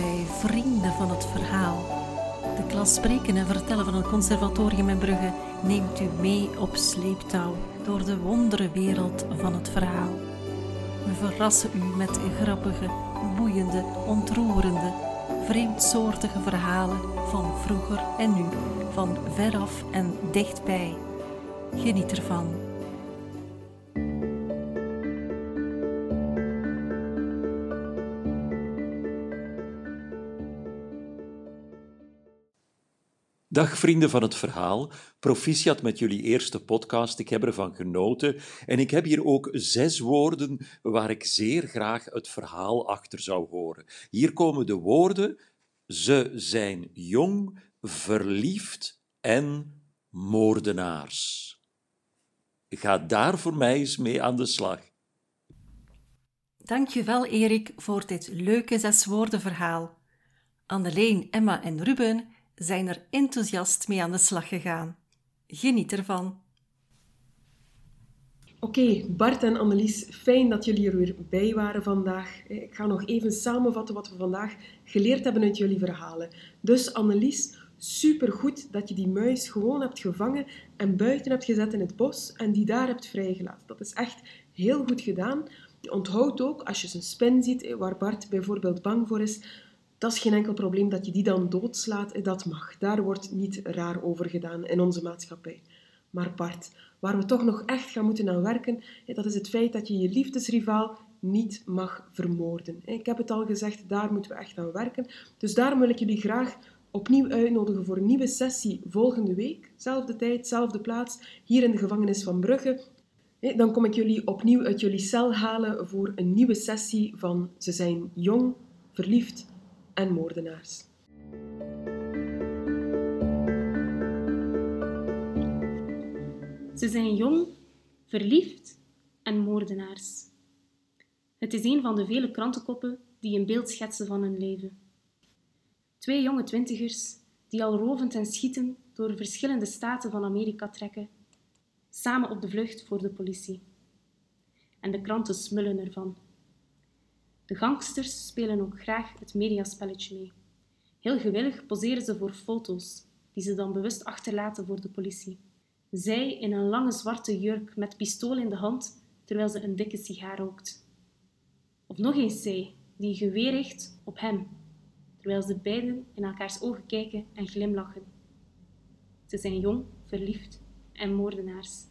bij Vrienden van het Verhaal. De klas Spreken en Vertellen van het Conservatorium in Brugge neemt u mee op sleeptouw door de wonderenwereld van het verhaal. We verrassen u met grappige, boeiende, ontroerende, vreemdsoortige verhalen van vroeger en nu, van veraf en dichtbij. Geniet ervan. Dag vrienden van het verhaal, proficiat met jullie eerste podcast, ik heb ervan genoten en ik heb hier ook zes woorden waar ik zeer graag het verhaal achter zou horen. Hier komen de woorden, ze zijn jong, verliefd en moordenaars. Ga daar voor mij eens mee aan de slag. Dankjewel Erik voor dit leuke zeswoorden verhaal. Anneleen, Emma en Ruben zijn er enthousiast mee aan de slag gegaan. Geniet ervan. Oké, Bart en Annelies, fijn dat jullie er weer bij waren vandaag. Ik ga nog even samenvatten wat we vandaag geleerd hebben uit jullie verhalen. Dus Annelies, supergoed dat je die muis gewoon hebt gevangen en buiten hebt gezet in het bos en die daar hebt vrijgelaten. Dat is echt heel goed gedaan. Je onthoudt ook, als je een spin ziet, waar Bart bijvoorbeeld bang voor is, dat is geen enkel probleem dat je die dan doodslaat. Dat mag. Daar wordt niet raar over gedaan in onze maatschappij. Maar Bart, waar we toch nog echt gaan moeten aan werken, dat is het feit dat je je liefdesrivaal niet mag vermoorden. Ik heb het al gezegd, daar moeten we echt aan werken. Dus daarom wil ik jullie graag opnieuw uitnodigen voor een nieuwe sessie volgende week. Zelfde tijd, zelfde plaats, hier in de gevangenis van Brugge. Dan kom ik jullie opnieuw uit jullie cel halen voor een nieuwe sessie van Ze zijn jong, verliefd en moordenaars. Ze zijn jong, verliefd en moordenaars. Het is een van de vele krantenkoppen die een beeld schetsen van hun leven. Twee jonge twintigers die al rovend en schietend door verschillende staten van Amerika trekken, samen op de vlucht voor de politie. En de kranten smullen ervan. De gangsters spelen ook graag het mediaspelletje mee. Heel gewillig poseren ze voor foto's, die ze dan bewust achterlaten voor de politie. Zij in een lange zwarte jurk met pistool in de hand, terwijl ze een dikke sigaar rookt. Of nog eens zij, die een geweer richt op hem, terwijl ze beiden in elkaars ogen kijken en glimlachen. Ze zijn jong, verliefd en moordenaars.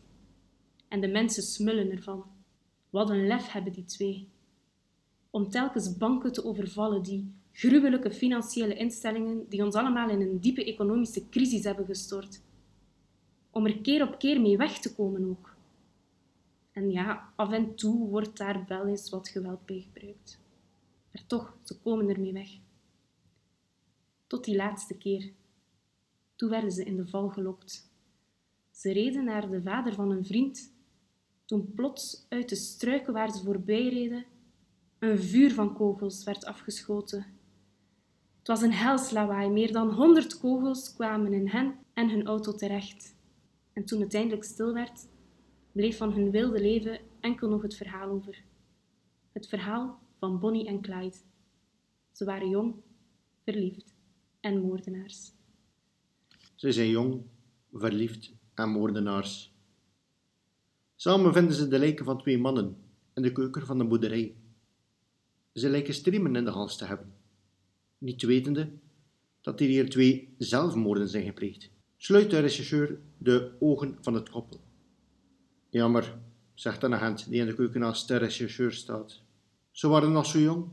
En de mensen smullen ervan. Wat een lef hebben die twee om telkens banken te overvallen, die gruwelijke financiële instellingen die ons allemaal in een diepe economische crisis hebben gestort. Om er keer op keer mee weg te komen ook. En ja, af en toe wordt daar wel eens wat geweld bij gebruikt. Maar toch, ze komen ermee weg. Tot die laatste keer. Toen werden ze in de val gelokt. Ze reden naar de vader van een vriend. Toen plots uit de struiken waar ze voorbij reden een vuur van kogels werd afgeschoten. Het was een hels lawaai. Meer dan honderd kogels kwamen in hen en hun auto terecht. En toen het eindelijk stil werd, bleef van hun wilde leven enkel nog het verhaal over. Het verhaal van Bonnie en Clyde. Ze waren jong, verliefd en moordenaars. Ze zijn jong, verliefd en moordenaars. Samen vinden ze de lijken van twee mannen in de keuken van de boerderij. Ze lijken striemen in de hals te hebben, niet wetende dat hier twee zelfmoorden zijn gepleegd. Sluit de regisseur de ogen van het koppel. Jammer, zegt een agent die in de keuken naast de regisseur staat. Ze waren nog zo jong.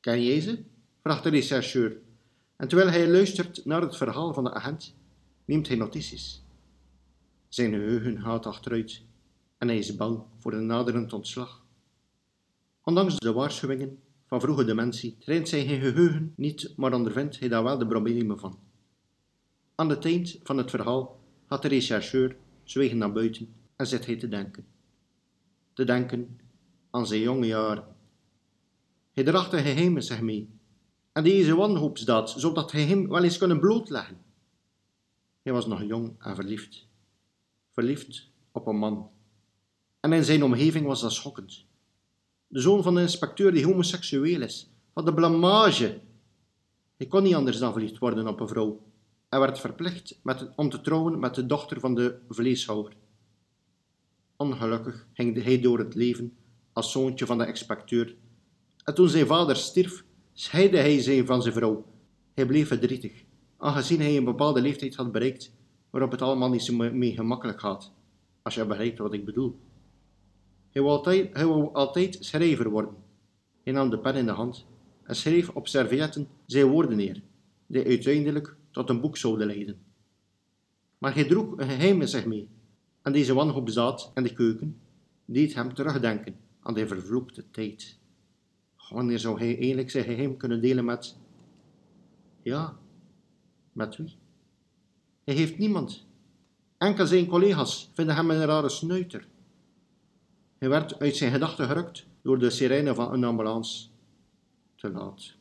Ken jij ze? vraagt de rechercheur. En terwijl hij luistert naar het verhaal van de agent, neemt hij notities. Zijn geheugen gaat achteruit en hij is bang voor een naderend ontslag. Ondanks de waarschuwingen van vroege dementie traint zijn geheugen niet, maar ondervindt hij daar wel de problemen van. Aan het eind van het verhaal gaat de rechercheur zwijgen naar buiten en zit hij te denken. Te denken aan zijn jonge jaren. Hij draagt een geheim in zich mee en deze wanhoopsdaad, zodat hij hem wel eens kunnen blootleggen. Hij was nog jong en verliefd. Verliefd op een man. En in zijn omgeving was dat schokkend de zoon van de inspecteur die homoseksueel is. Wat de blamage. Hij kon niet anders dan verliefd worden op een vrouw en werd verplicht met, om te trouwen met de dochter van de vleeshouwer. Ongelukkig ging hij door het leven als zoontje van de inspecteur en toen zijn vader stierf, scheidde hij zich van zijn vrouw. Hij bleef verdrietig, aangezien hij een bepaalde leeftijd had bereikt waarop het allemaal niet zo mee gemakkelijk gaat, als je begrijpt wat ik bedoel. Hij wou altijd, altijd schrijver worden. Hij nam de pen in de hand en schreef op servietten zijn woorden neer, die uiteindelijk tot een boek zouden leiden. Maar hij droeg een geheim in zich mee, en deze wanhoopsdaad in de keuken deed hem terugdenken aan die vervloekte tijd. Wanneer zou hij eigenlijk zijn geheim kunnen delen met... Ja, met wie? Hij heeft niemand. Enkel zijn collega's vinden hem een rare snuiter. Hij werd uit zijn gedachten gerukt door de sirene van een ambulance. Te laat.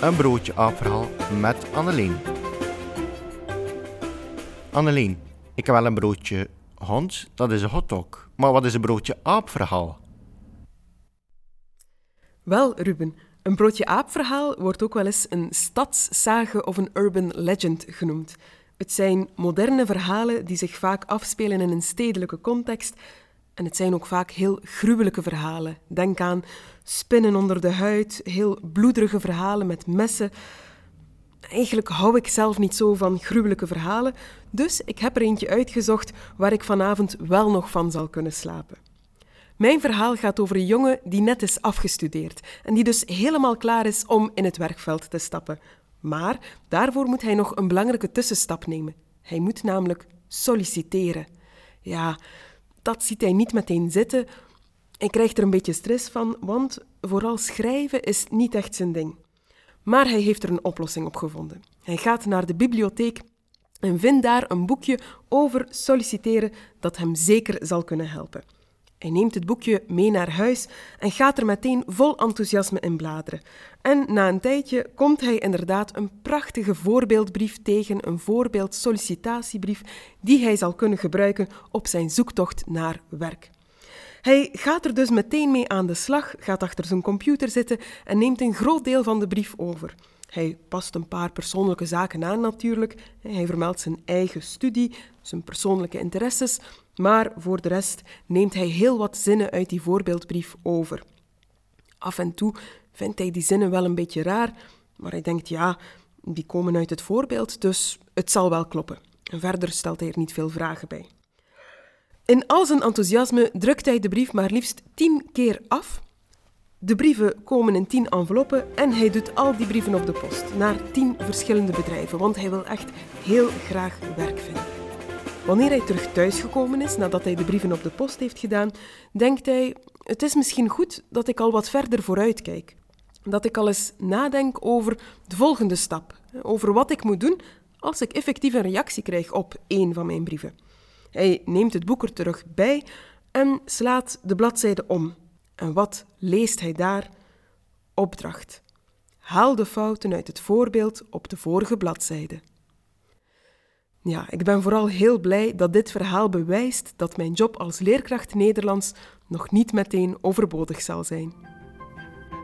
Een broodje aapverhaal met Anneleen. Anneleen, ik heb wel een broodje hond, dat is een hotdog. Maar wat is een broodje aapverhaal? Wel, Ruben, een broodje aapverhaal wordt ook wel eens een stadssage of een urban legend genoemd. Het zijn moderne verhalen die zich vaak afspelen in een stedelijke context. En het zijn ook vaak heel gruwelijke verhalen. Denk aan spinnen onder de huid, heel bloederige verhalen met messen. Eigenlijk hou ik zelf niet zo van gruwelijke verhalen, dus ik heb er eentje uitgezocht waar ik vanavond wel nog van zal kunnen slapen. Mijn verhaal gaat over een jongen die net is afgestudeerd en die dus helemaal klaar is om in het werkveld te stappen. Maar daarvoor moet hij nog een belangrijke tussenstap nemen. Hij moet namelijk solliciteren. Ja, dat ziet hij niet meteen zitten. Hij krijgt er een beetje stress van, want vooral schrijven is niet echt zijn ding. Maar hij heeft er een oplossing op gevonden. Hij gaat naar de bibliotheek en vindt daar een boekje over solliciteren dat hem zeker zal kunnen helpen. Hij neemt het boekje mee naar huis en gaat er meteen vol enthousiasme in bladeren. En na een tijdje komt hij inderdaad een prachtige voorbeeldbrief tegen, een voorbeeld sollicitatiebrief, die hij zal kunnen gebruiken op zijn zoektocht naar werk. Hij gaat er dus meteen mee aan de slag, gaat achter zijn computer zitten en neemt een groot deel van de brief over. Hij past een paar persoonlijke zaken aan natuurlijk. Hij vermeldt zijn eigen studie, zijn persoonlijke interesses, maar voor de rest neemt hij heel wat zinnen uit die voorbeeldbrief over. Af en toe vindt hij die zinnen wel een beetje raar, maar hij denkt ja, die komen uit het voorbeeld, dus het zal wel kloppen. En verder stelt hij er niet veel vragen bij. In al zijn enthousiasme drukt hij de brief maar liefst tien keer af. De brieven komen in tien enveloppen en hij doet al die brieven op de post naar tien verschillende bedrijven, want hij wil echt heel graag werk vinden. Wanneer hij terug thuisgekomen is, nadat hij de brieven op de post heeft gedaan, denkt hij: Het is misschien goed dat ik al wat verder vooruit kijk. Dat ik al eens nadenk over de volgende stap, over wat ik moet doen als ik effectief een reactie krijg op één van mijn brieven. Hij neemt het boek er terug bij en slaat de bladzijde om. En wat leest hij daar? Opdracht. Haal de fouten uit het voorbeeld op de vorige bladzijde. Ja, ik ben vooral heel blij dat dit verhaal bewijst dat mijn job als leerkracht Nederlands nog niet meteen overbodig zal zijn.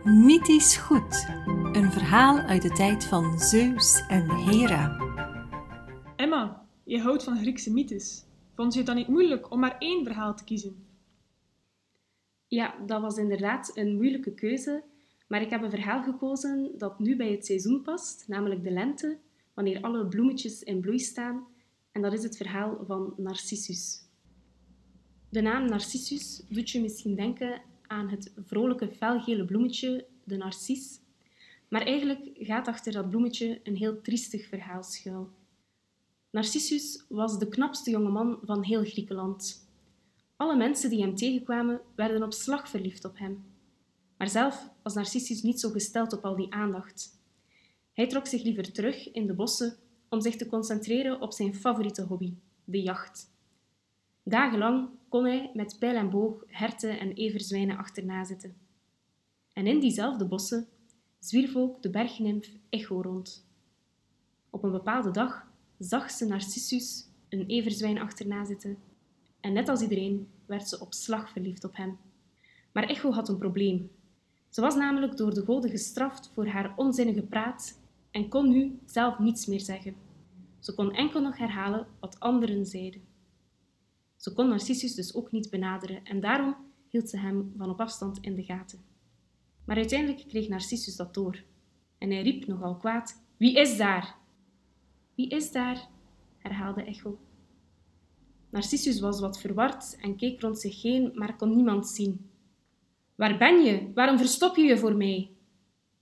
Mythisch goed. Een verhaal uit de tijd van Zeus en Hera. Emma, je houdt van Griekse mythes. Vond je het dan niet moeilijk om maar één verhaal te kiezen? Ja, dat was inderdaad een moeilijke keuze, maar ik heb een verhaal gekozen dat nu bij het seizoen past, namelijk de lente, wanneer alle bloemetjes in bloei staan, en dat is het verhaal van Narcissus. De naam Narcissus doet je misschien denken aan het vrolijke felgele bloemetje, de narcis, maar eigenlijk gaat achter dat bloemetje een heel triestig verhaal schuil. Narcissus was de knapste jongeman van heel Griekenland. Alle mensen die hem tegenkwamen werden op slag verliefd op hem. Maar zelf was Narcissus niet zo gesteld op al die aandacht. Hij trok zich liever terug in de bossen om zich te concentreren op zijn favoriete hobby, de jacht. Dagenlang kon hij met pijl en boog herten en everzwijnen achterna zitten. En in diezelfde bossen zwierf ook de bergnimf Echo rond. Op een bepaalde dag zag ze Narcissus een everzwijn achterna zitten en net als iedereen werd ze op slag verliefd op hem. Maar Echo had een probleem. Ze was namelijk door de goden gestraft voor haar onzinnige praat en kon nu zelf niets meer zeggen. Ze kon enkel nog herhalen wat anderen zeiden. Ze kon Narcissus dus ook niet benaderen en daarom hield ze hem van op afstand in de gaten. Maar uiteindelijk kreeg Narcissus dat door en hij riep nogal kwaad: Wie is daar? Wie is daar? herhaalde Echo. Narcissus was wat verward en keek rond zich heen, maar kon niemand zien. Waar ben je? Waarom verstop je je voor mij?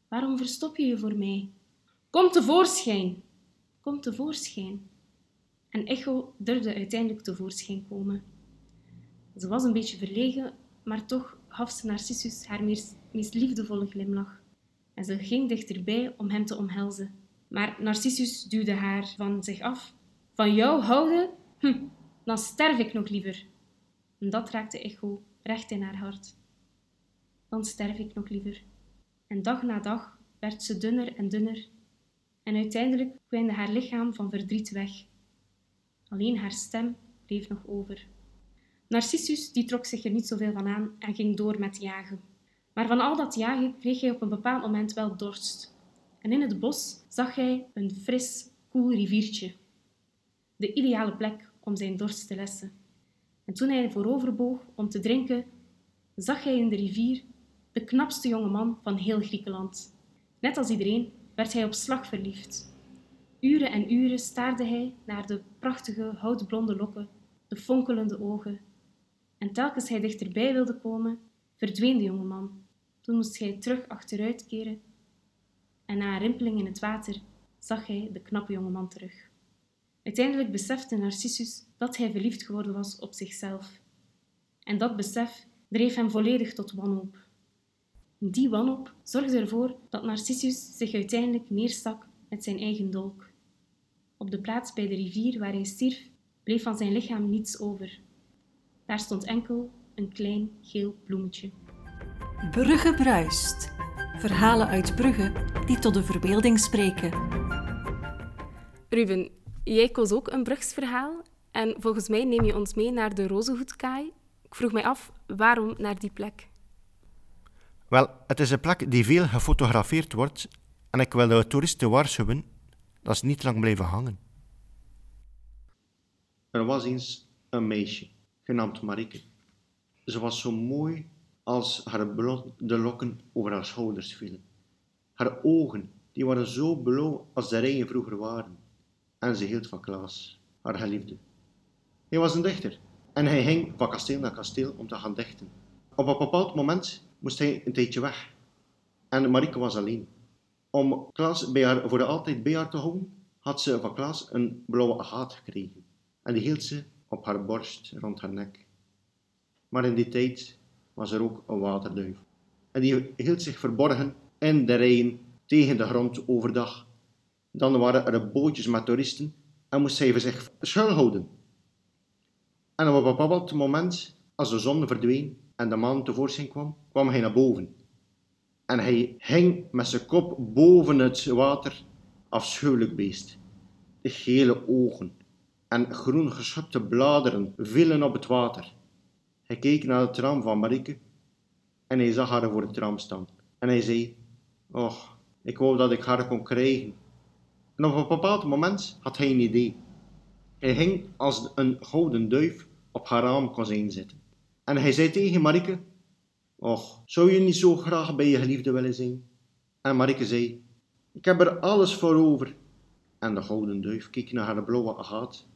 Waarom verstop je je voor mij? Kom tevoorschijn! Kom tevoorschijn! En Echo durfde uiteindelijk tevoorschijn komen. Ze was een beetje verlegen, maar toch gaf ze Narcissus haar meest, liefdevolle glimlach. En ze ging dichterbij om hem te omhelzen. Maar Narcissus duwde haar van zich af. Van jou houden? Hm, dan sterf ik nog liever. En dat raakte Echo recht in haar hart. Dan sterf ik nog liever. En dag na dag werd ze dunner en dunner. En uiteindelijk kwijnde haar lichaam van verdriet weg. Alleen haar stem bleef nog over. Narcissus die trok zich er niet zoveel van aan en ging door met jagen. Maar van al dat jagen kreeg hij op een bepaald moment wel dorst. En in het bos zag hij een fris, koel riviertje. De ideale plek om zijn dorst te lessen. En toen hij vooroverboog om te drinken, zag hij in de rivier de knapste jonge man van heel Griekenland. Net als iedereen werd hij op slag verliefd. Uren en uren staarde hij naar de prachtige houtblonde lokken, de fonkelende ogen. En telkens hij dichterbij wilde komen, verdween de jonge man. Toen moest hij terug achteruit keren en na een rimpeling in het water zag hij de knappe jonge man terug. Uiteindelijk besefte Narcissus dat hij verliefd geworden was op zichzelf. En dat besef dreef hem volledig tot wanhoop. Die wanhoop zorgde ervoor dat Narcissus zich uiteindelijk neerstak met zijn eigen dolk. Op de plaats bij de rivier waar hij stierf, bleef van zijn lichaam niets over. Daar stond enkel een klein geel bloemetje. Brugge bruist. Verhalen uit Brugge die tot de verbeelding spreken. Ruben, jij koos ook een Brugsverhaal en volgens mij neem je ons mee naar de Rozenhoedkaai. Ik vroeg mij af, waarom naar die plek? Wel, het is een plek die veel gefotografeerd wordt en ik wil de toeristen waarschuwen dat ze niet lang blijven hangen. Er was eens een meisje, genaamd Marike. Ze was zo mooi als haar blonde lokken over haar schouders vielen. Haar ogen, die waren zo blauw als de rijen vroeger waren. En ze hield van Klaas, haar geliefde. Hij was een dichter en hij ging van kasteel naar kasteel om te gaan dichten. Op een bepaald moment moest hij een tijdje weg. En Marike was alleen. Om Klaas bij haar, voor de altijd bij haar te houden, had ze van Klaas een blauwe agaat gekregen. En die hield ze op haar borst rond haar nek. Maar in die tijd was er ook een waterduif. En die hield zich verborgen in de rijen tegen de grond overdag. Dan waren er bootjes met toeristen en moest voor zich schuilhouden. En op een bepaald moment, als de zon verdween en de maan tevoorschijn kwam, kwam hij naar boven. En hij hing met zijn kop boven het water, afschuwelijk beest. De gele ogen en groen geschubte bladeren vielen op het water. Hij keek naar het tram van Marieke en hij zag haar voor het tram staan. En hij zei, och, ik wou dat ik haar kon krijgen. En op een bepaald moment had hij een idee. Hij hing als een gouden duif op haar raam kon zitten. En hij zei tegen Marieke, och, zou je niet zo graag bij je geliefde willen zijn? En Marieke zei, ik heb er alles voor over. En de gouden duif keek naar haar blauwe agaat.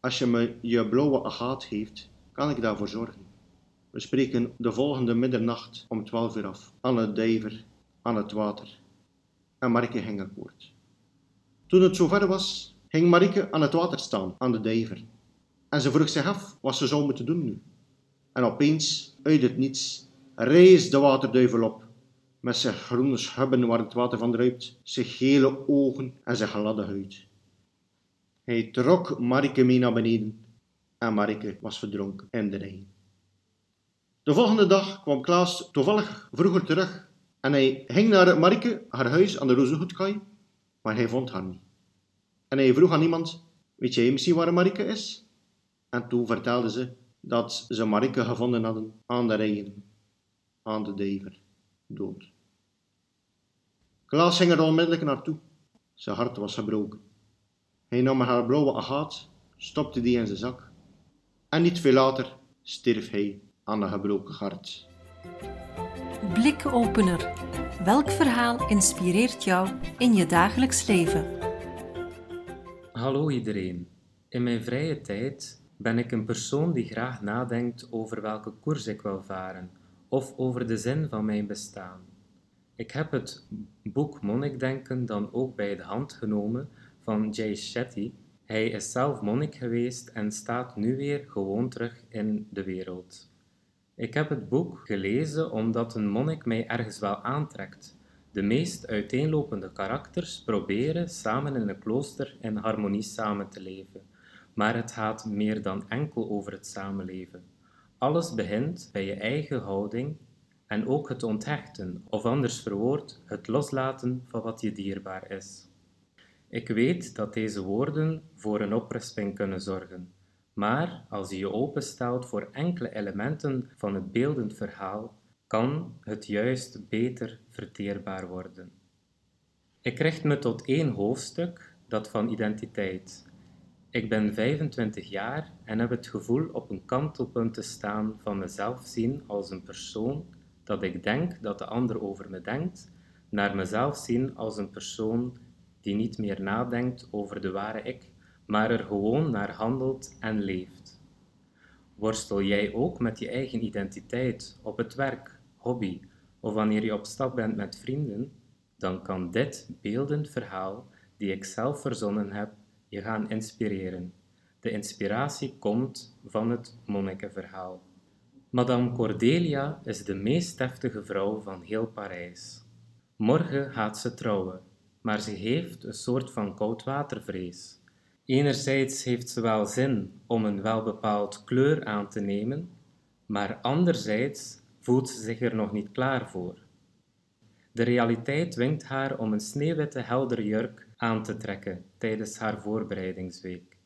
Als je me je blauwe agaat geeft, kan ik daarvoor zorgen. We spreken de volgende middernacht om twaalf uur af, aan het dijver, aan het water. En Marike ging akkoord. Toen het zover was, ging Marike aan het water staan, aan de dijver. En ze vroeg zich af wat ze zou moeten doen nu. En opeens, uit het niets, rees de waterduivel op, met zijn groene schubben waar het water van druipt, zijn gele ogen en zijn gladde huid. Hij trok Marike mee naar beneden en Marike was verdronken in de Rijn. De volgende dag kwam Klaas toevallig vroeger terug en hij ging naar Marike, haar huis aan de Rozenhoedkaai, maar hij vond haar niet. En hij vroeg aan iemand, weet jij misschien waar Marike is? En toen vertelde ze dat ze Marike gevonden hadden aan de rijen. aan de dever, dood. Klaas ging er onmiddellijk naartoe. Zijn hart was gebroken. Hij nam haar blauwe agaat, stopte die in zijn zak. En niet veel later stierf hij aan een gebroken hart. Blikopener. Welk verhaal inspireert jou in je dagelijks leven? Hallo iedereen. In mijn vrije tijd ben ik een persoon die graag nadenkt over welke koers ik wil varen of over de zin van mijn bestaan. Ik heb het boek Monnikdenken dan ook bij de hand genomen van Jay Shetty. Hij is zelf monnik geweest en staat nu weer gewoon terug in de wereld. Ik heb het boek gelezen omdat een monnik mij ergens wel aantrekt. De meest uiteenlopende karakters proberen samen in een klooster in harmonie samen te leven, maar het gaat meer dan enkel over het samenleven. Alles begint bij je eigen houding en ook het onthechten, of anders verwoord, het loslaten van wat je dierbaar is. Ik weet dat deze woorden voor een oprisping kunnen zorgen, maar als je je openstelt voor enkele elementen van het beeldend verhaal, kan het juist beter verteerbaar worden. Ik richt me tot één hoofdstuk, dat van identiteit. Ik ben 25 jaar en heb het gevoel op een kantelpunt te staan van mezelf zien als een persoon dat ik denk dat de ander over me denkt, naar mezelf zien als een persoon die niet meer nadenkt over de ware ik, maar er gewoon naar handelt en leeft. Worstel jij ook met je eigen identiteit op het werk, hobby of wanneer je op stap bent met vrienden, dan kan dit beeldend verhaal, die ik zelf verzonnen heb, je gaan inspireren. De inspiratie komt van het monnikenverhaal. Madame Cordelia is de meest deftige vrouw van heel Parijs. Morgen gaat ze trouwen, maar ze heeft een soort van koudwatervrees. Enerzijds heeft ze wel zin om een welbepaald kleur aan te nemen, maar anderzijds voelt ze zich er nog niet klaar voor. De realiteit dwingt haar om een sneeuwwitte heldere jurk aan te trekken tijdens haar voorbereidingsweek.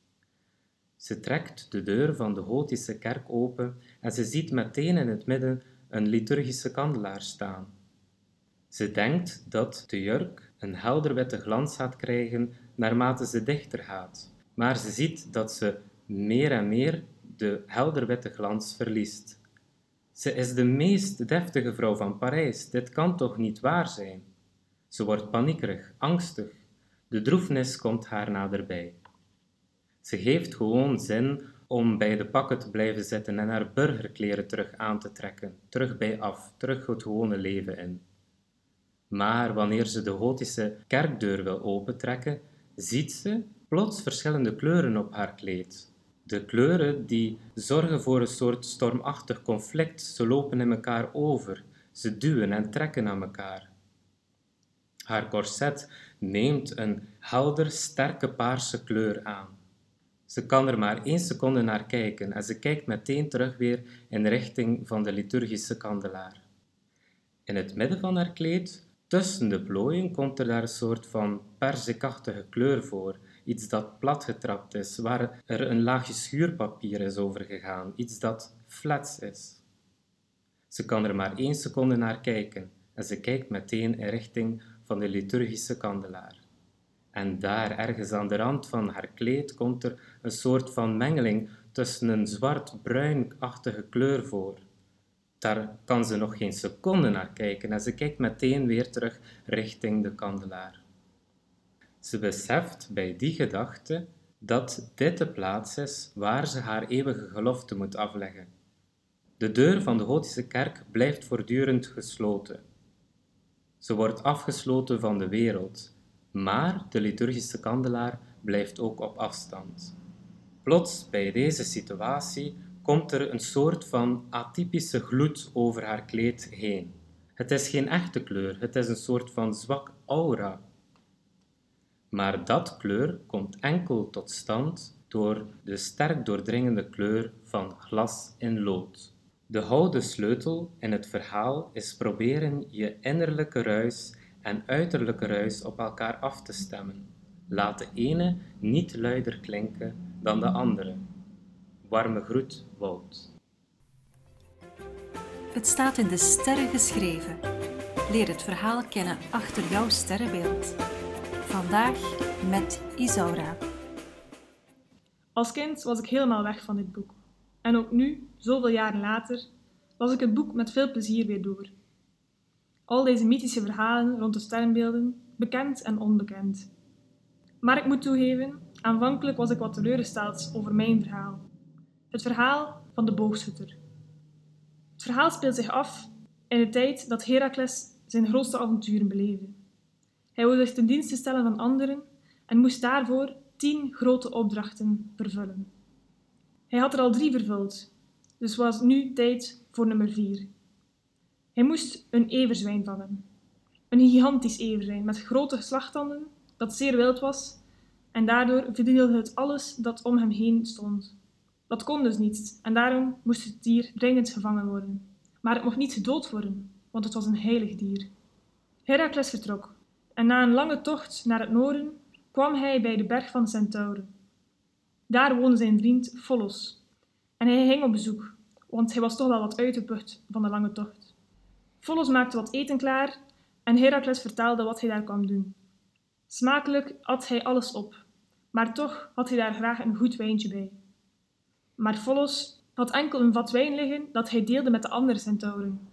Ze trekt de deur van de gotische kerk open en ze ziet meteen in het midden een liturgische kandelaar staan. Ze denkt dat de jurk een helder witte glans gaat krijgen naarmate ze dichter gaat, maar ze ziet dat ze meer en meer de helder witte glans verliest. Ze is de meest deftige vrouw van Parijs, dit kan toch niet waar zijn? Ze wordt paniekerig, angstig. De droefnis komt haar naderbij. Ze heeft gewoon zin om bij de pakken te blijven zitten en haar burgerkleren terug aan te trekken, terug bij af, terug het gewone leven in. Maar wanneer ze de gotische kerkdeur wil opentrekken, ziet ze plots verschillende kleuren op haar kleed. De kleuren die zorgen voor een soort stormachtig conflict, ze lopen in elkaar over, ze duwen en trekken aan elkaar. Haar corset neemt een helder, sterke paarse kleur aan. Ze kan er maar één seconde naar kijken en ze kijkt meteen terug weer in richting van de liturgische kandelaar. In het midden van haar kleed, tussen de plooien, komt er daar een soort van perzikachtige kleur voor, iets dat platgetrapt is, waar er een laagje schuurpapier is overgegaan, iets dat flats is. Ze kan er maar één seconde naar kijken en ze kijkt meteen in richting van de liturgische kandelaar. En daar, ergens aan de rand van haar kleed, komt er een soort van mengeling tussen een zwart-bruinachtige kleur voor. Daar kan ze nog geen seconde naar kijken en ze kijkt meteen weer terug richting de kandelaar. Ze beseft bij die gedachte dat dit de plaats is waar ze haar eeuwige gelofte moet afleggen. De deur van de Gotische kerk blijft voortdurend gesloten. Ze wordt afgesloten van de wereld maar de liturgische kandelaar blijft ook op afstand. Plots bij deze situatie komt er een soort van atypische gloed over haar kleed heen. Het is geen echte kleur, het is een soort van zwak aura. Maar dat kleur komt enkel tot stand door de sterk doordringende kleur van glas in lood. De houden sleutel in het verhaal is proberen je innerlijke ruis en uiterlijke ruis op elkaar af te stemmen. Laat de ene niet luider klinken dan de andere. Warme groet, Wout. Het staat in de sterren geschreven. Leer het verhaal kennen achter jouw sterrenbeeld. Vandaag met Isaura. Als kind was ik helemaal weg van dit boek. En ook nu, zoveel jaren later, las ik het boek met veel plezier weer door. Al deze mythische verhalen rond de sterrenbeelden, bekend en onbekend. Maar ik moet toegeven, aanvankelijk was ik wat teleurgesteld over mijn verhaal. Het verhaal van de boogschutter. Het verhaal speelt zich af in de tijd dat Herakles zijn grootste avonturen beleefde. Hij wilde zich ten dienste stellen van anderen en moest daarvoor tien grote opdrachten vervullen. Hij had er al drie vervuld, dus was nu tijd voor nummer vier. Hij moest een everzwijn vangen. Een gigantisch everzwijn met grote slagtanden dat zeer wild was en daardoor verdeelde het alles dat om hem heen stond. Dat kon dus niet en daarom moest het dier dringend gevangen worden. Maar het mocht niet gedood worden, want het was een heilig dier. Herakles vertrok en na een lange tocht naar het noorden kwam hij bij de berg van de Centauren. Daar woonde zijn vriend Volos en hij ging op bezoek, want hij was toch wel wat uitgeput van de lange tocht. Volos maakte wat eten klaar en Herakles vertelde wat hij daar kwam doen. Smakelijk at hij alles op, maar toch had hij daar graag een goed wijntje bij. Maar Volos had enkel een vat wijn liggen dat hij deelde met de andere centauren.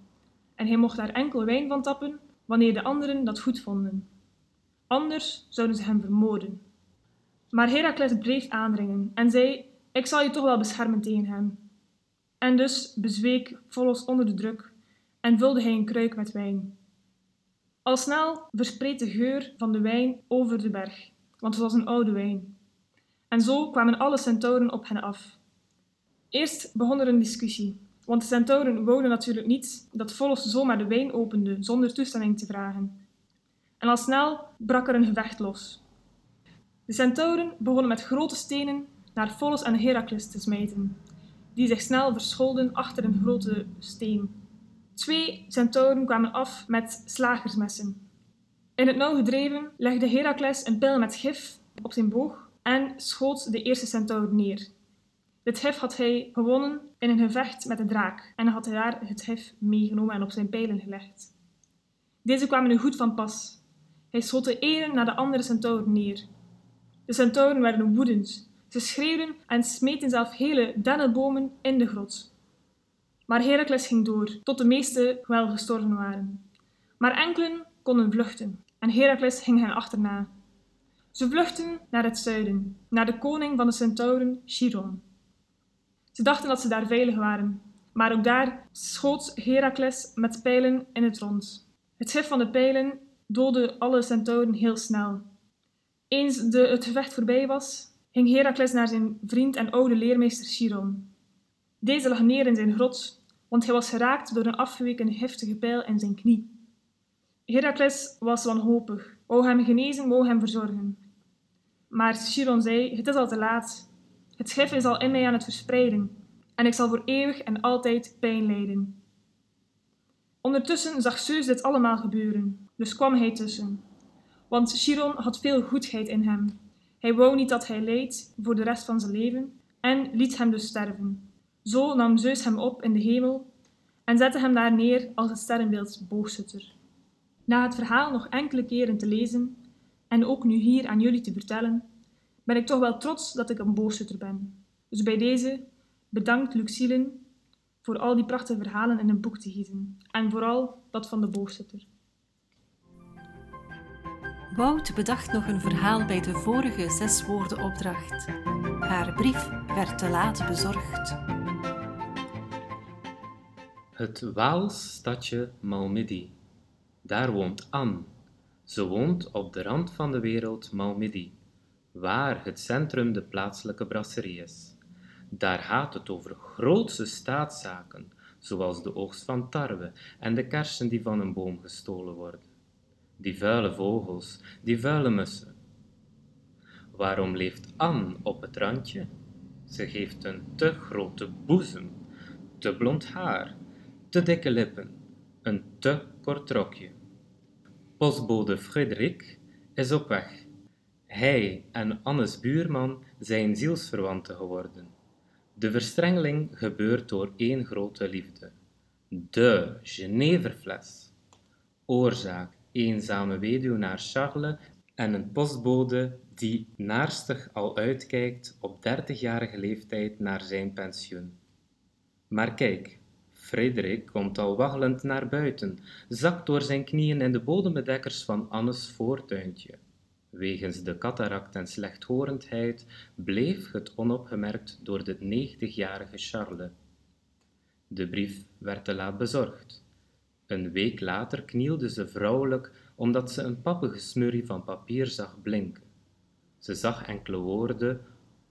En hij mocht daar enkel wijn van tappen wanneer de anderen dat goed vonden. Anders zouden ze hem vermoorden. Maar Herakles bleef aandringen en zei: Ik zal je toch wel beschermen tegen hem. En dus bezweek Volos onder de druk en vulde hij een kruik met wijn. Al snel verspreid de geur van de wijn over de berg, want het was een oude wijn. En zo kwamen alle centauren op hen af. Eerst begon er een discussie, want de centauren wouden natuurlijk niet dat Volos zomaar de wijn opende zonder toestemming te vragen. En al snel brak er een gevecht los. De centauren begonnen met grote stenen naar Volos en Herakles te smijten, die zich snel verscholden achter een grote steen. Twee centauren kwamen af met slagersmessen. In het nauw gedreven legde Herakles een pijl met gif op zijn boog en schoot de eerste centaur neer. Dit gif had hij gewonnen in een gevecht met de draak en had hij daar het gif meegenomen en op zijn pijlen gelegd. Deze kwamen nu goed van pas. Hij schoot de ene na de andere centauren neer. De centauren werden woedend. Ze schreeuwden en smeten zelf hele dennenbomen in de grot. Maar Herakles ging door, tot de meeste wel gestorven waren. Maar enkelen konden vluchten, en Herakles ging hen achterna. Ze vluchtten naar het zuiden, naar de koning van de centauren, Chiron. Ze dachten dat ze daar veilig waren, maar ook daar schoot Herakles met pijlen in het rond. Het gif van de pijlen doodde alle centauren heel snel. Eens de, het gevecht voorbij was, ging Herakles naar zijn vriend en oude leermeester Chiron. Deze lag neer in zijn grot, want hij was geraakt door een afgeweken giftige pijl in zijn knie. Herakles was wanhopig, wou hem genezen, wou hem verzorgen. Maar Chiron zei: Het is al te laat. Het gif is al in mij aan het verspreiden, en ik zal voor eeuwig en altijd pijn lijden. Ondertussen zag Zeus dit allemaal gebeuren, dus kwam hij tussen. Want Chiron had veel goedheid in hem. Hij wou niet dat hij leed voor de rest van zijn leven en liet hem dus sterven. Zo nam Zeus hem op in de hemel en zette hem daar neer als het sterrenbeeld boogschutter. Na het verhaal nog enkele keren te lezen en ook nu hier aan jullie te vertellen, ben ik toch wel trots dat ik een boogschutter ben. Dus bij deze bedankt Luxielen voor al die prachtige verhalen in een boek te gieten. En vooral dat van de boogschutter. Wout bedacht nog een verhaal bij de vorige zes woorden opdracht. Haar brief werd te laat bezorgd. Het Waals stadje Malmedy. Daar woont Anne. Ze woont op de rand van de wereld Malmedy, waar het centrum de plaatselijke brasserie is. Daar gaat het over grootse staatszaken, zoals de oogst van tarwe en de kersen die van een boom gestolen worden. Die vuile vogels, die vuile mussen. Waarom leeft Anne op het randje? Ze heeft een te grote boezem, te blond haar, te dikke lippen, een te kort rokje. Postbode Frederik is op weg. Hij en Annes buurman zijn zielsverwanten geworden. De verstrengeling gebeurt door één grote liefde. De Geneverfles. Oorzaak: eenzame weduwnaar Charles en een postbode die naarstig al uitkijkt op dertigjarige leeftijd naar zijn pensioen. Maar kijk, Frederik komt al waggelend naar buiten, zakt door zijn knieën in de bodembedekkers van Annes voortuintje. Wegens de cataract en slechthorendheid bleef het onopgemerkt door de negentigjarige Charles. De brief werd te laat bezorgd. Een week later knielde ze vrouwelijk omdat ze een pappengesmurrie van papier zag blinken. Ze zag enkele woorden: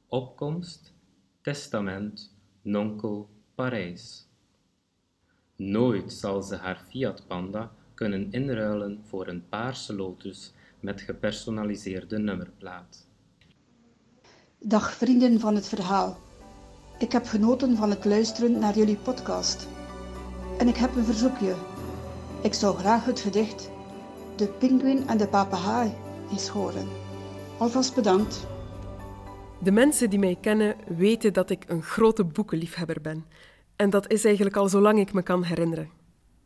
opkomst, testament, nonkel, Parijs. Nooit zal ze haar Fiat Panda kunnen inruilen voor een paarse Lotus met gepersonaliseerde nummerplaat. Dag vrienden van het verhaal. Ik heb genoten van het luisteren naar jullie podcast. En ik heb een verzoekje. Ik zou graag het gedicht De Pinguïn en de Papegaai eens horen. Alvast bedankt. De mensen die mij kennen weten dat ik een grote boekenliefhebber ben. En dat is eigenlijk al zolang ik me kan herinneren.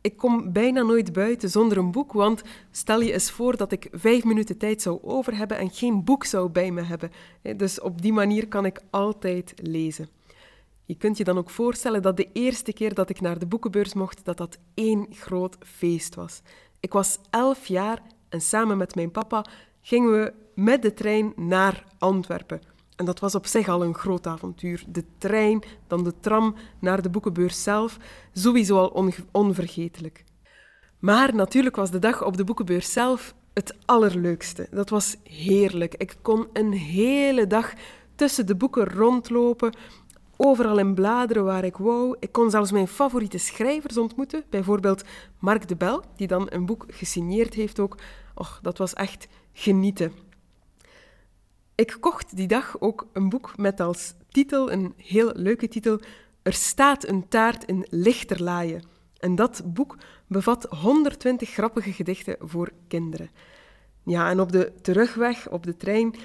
Ik kom bijna nooit buiten zonder een boek, want stel je eens voor dat ik vijf minuten tijd zou over hebben en geen boek zou bij me hebben. Dus op die manier kan ik altijd lezen. Je kunt je dan ook voorstellen dat de eerste keer dat ik naar de boekenbeurs mocht, dat dat één groot feest was. Ik was elf jaar en samen met mijn papa gingen we met de trein naar Antwerpen. En dat was op zich al een groot avontuur. De trein, dan de tram naar de boekenbeurs zelf, sowieso al onvergetelijk. Maar natuurlijk was de dag op de boekenbeurs zelf het allerleukste. Dat was heerlijk. Ik kon een hele dag tussen de boeken rondlopen, overal in bladeren waar ik wou. Ik kon zelfs mijn favoriete schrijvers ontmoeten, bijvoorbeeld Mark de Bel, die dan een boek gesigneerd heeft ook. Och, dat was echt genieten. Ik kocht die dag ook een boek met als titel, een heel leuke titel, Er staat een taart in lichterlaaien. En dat boek bevat 120 grappige gedichten voor kinderen. Ja, en op de terugweg, op de trein,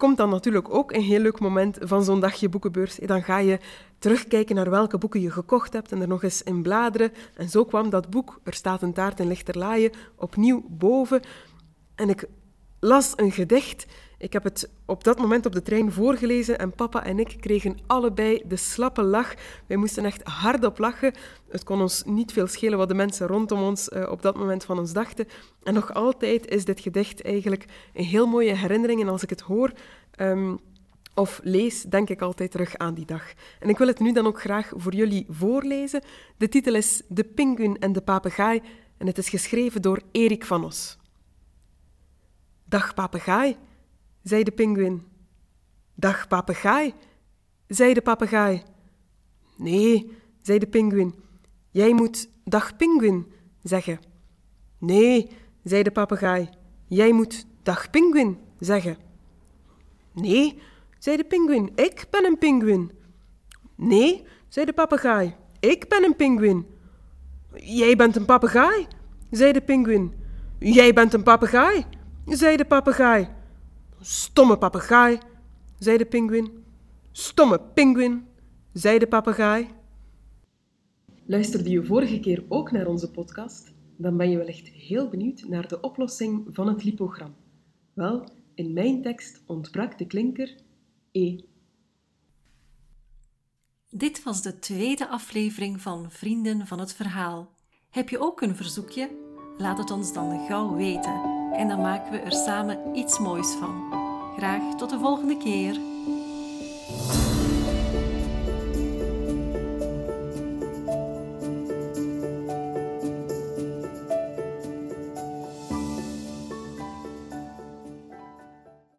komt dan natuurlijk ook een heel leuk moment van zo'n dagje boekenbeurs. Dan ga je terugkijken naar welke boeken je gekocht hebt en er nog eens in bladeren. En zo kwam dat boek, Er staat een taart in lichterlaaien, opnieuw boven. En ik las een gedicht ik heb het op dat moment op de trein voorgelezen en papa en ik kregen allebei de slappe lach. Wij moesten echt hardop lachen. Het kon ons niet veel schelen wat de mensen rondom ons uh, op dat moment van ons dachten. En nog altijd is dit gedicht eigenlijk een heel mooie herinnering. En als ik het hoor um, of lees, denk ik altijd terug aan die dag. En ik wil het nu dan ook graag voor jullie voorlezen. De titel is De Pinguïn en de Papegaai en het is geschreven door Erik van Os. Dag papegaai zei de pinguïn. Dag papegaai, zei de papegaai. Nee, zei de pinguïn. Jij moet dag pinguïn zeggen. Nee, zei de papegaai. Jij moet dag pinguïn zeggen. Nee, zei de pinguïn. Ik ben een pinguïn. Nee, zei de papegaai. Ik ben een pinguïn. Jij bent een papegaai, zei de pinguïn. Jij bent een papegaai, zei de papegaai. Stomme papegaai, zei de pinguïn. Stomme pinguïn, zei de papegaai. Luisterde je vorige keer ook naar onze podcast? Dan ben je wellicht heel benieuwd naar de oplossing van het lipogram. Wel, in mijn tekst ontbrak de klinker E. Dit was de tweede aflevering van Vrienden van het Verhaal. Heb je ook een verzoekje? Laat het ons dan gauw weten en dan maken we er samen iets moois van. Graag tot de volgende keer.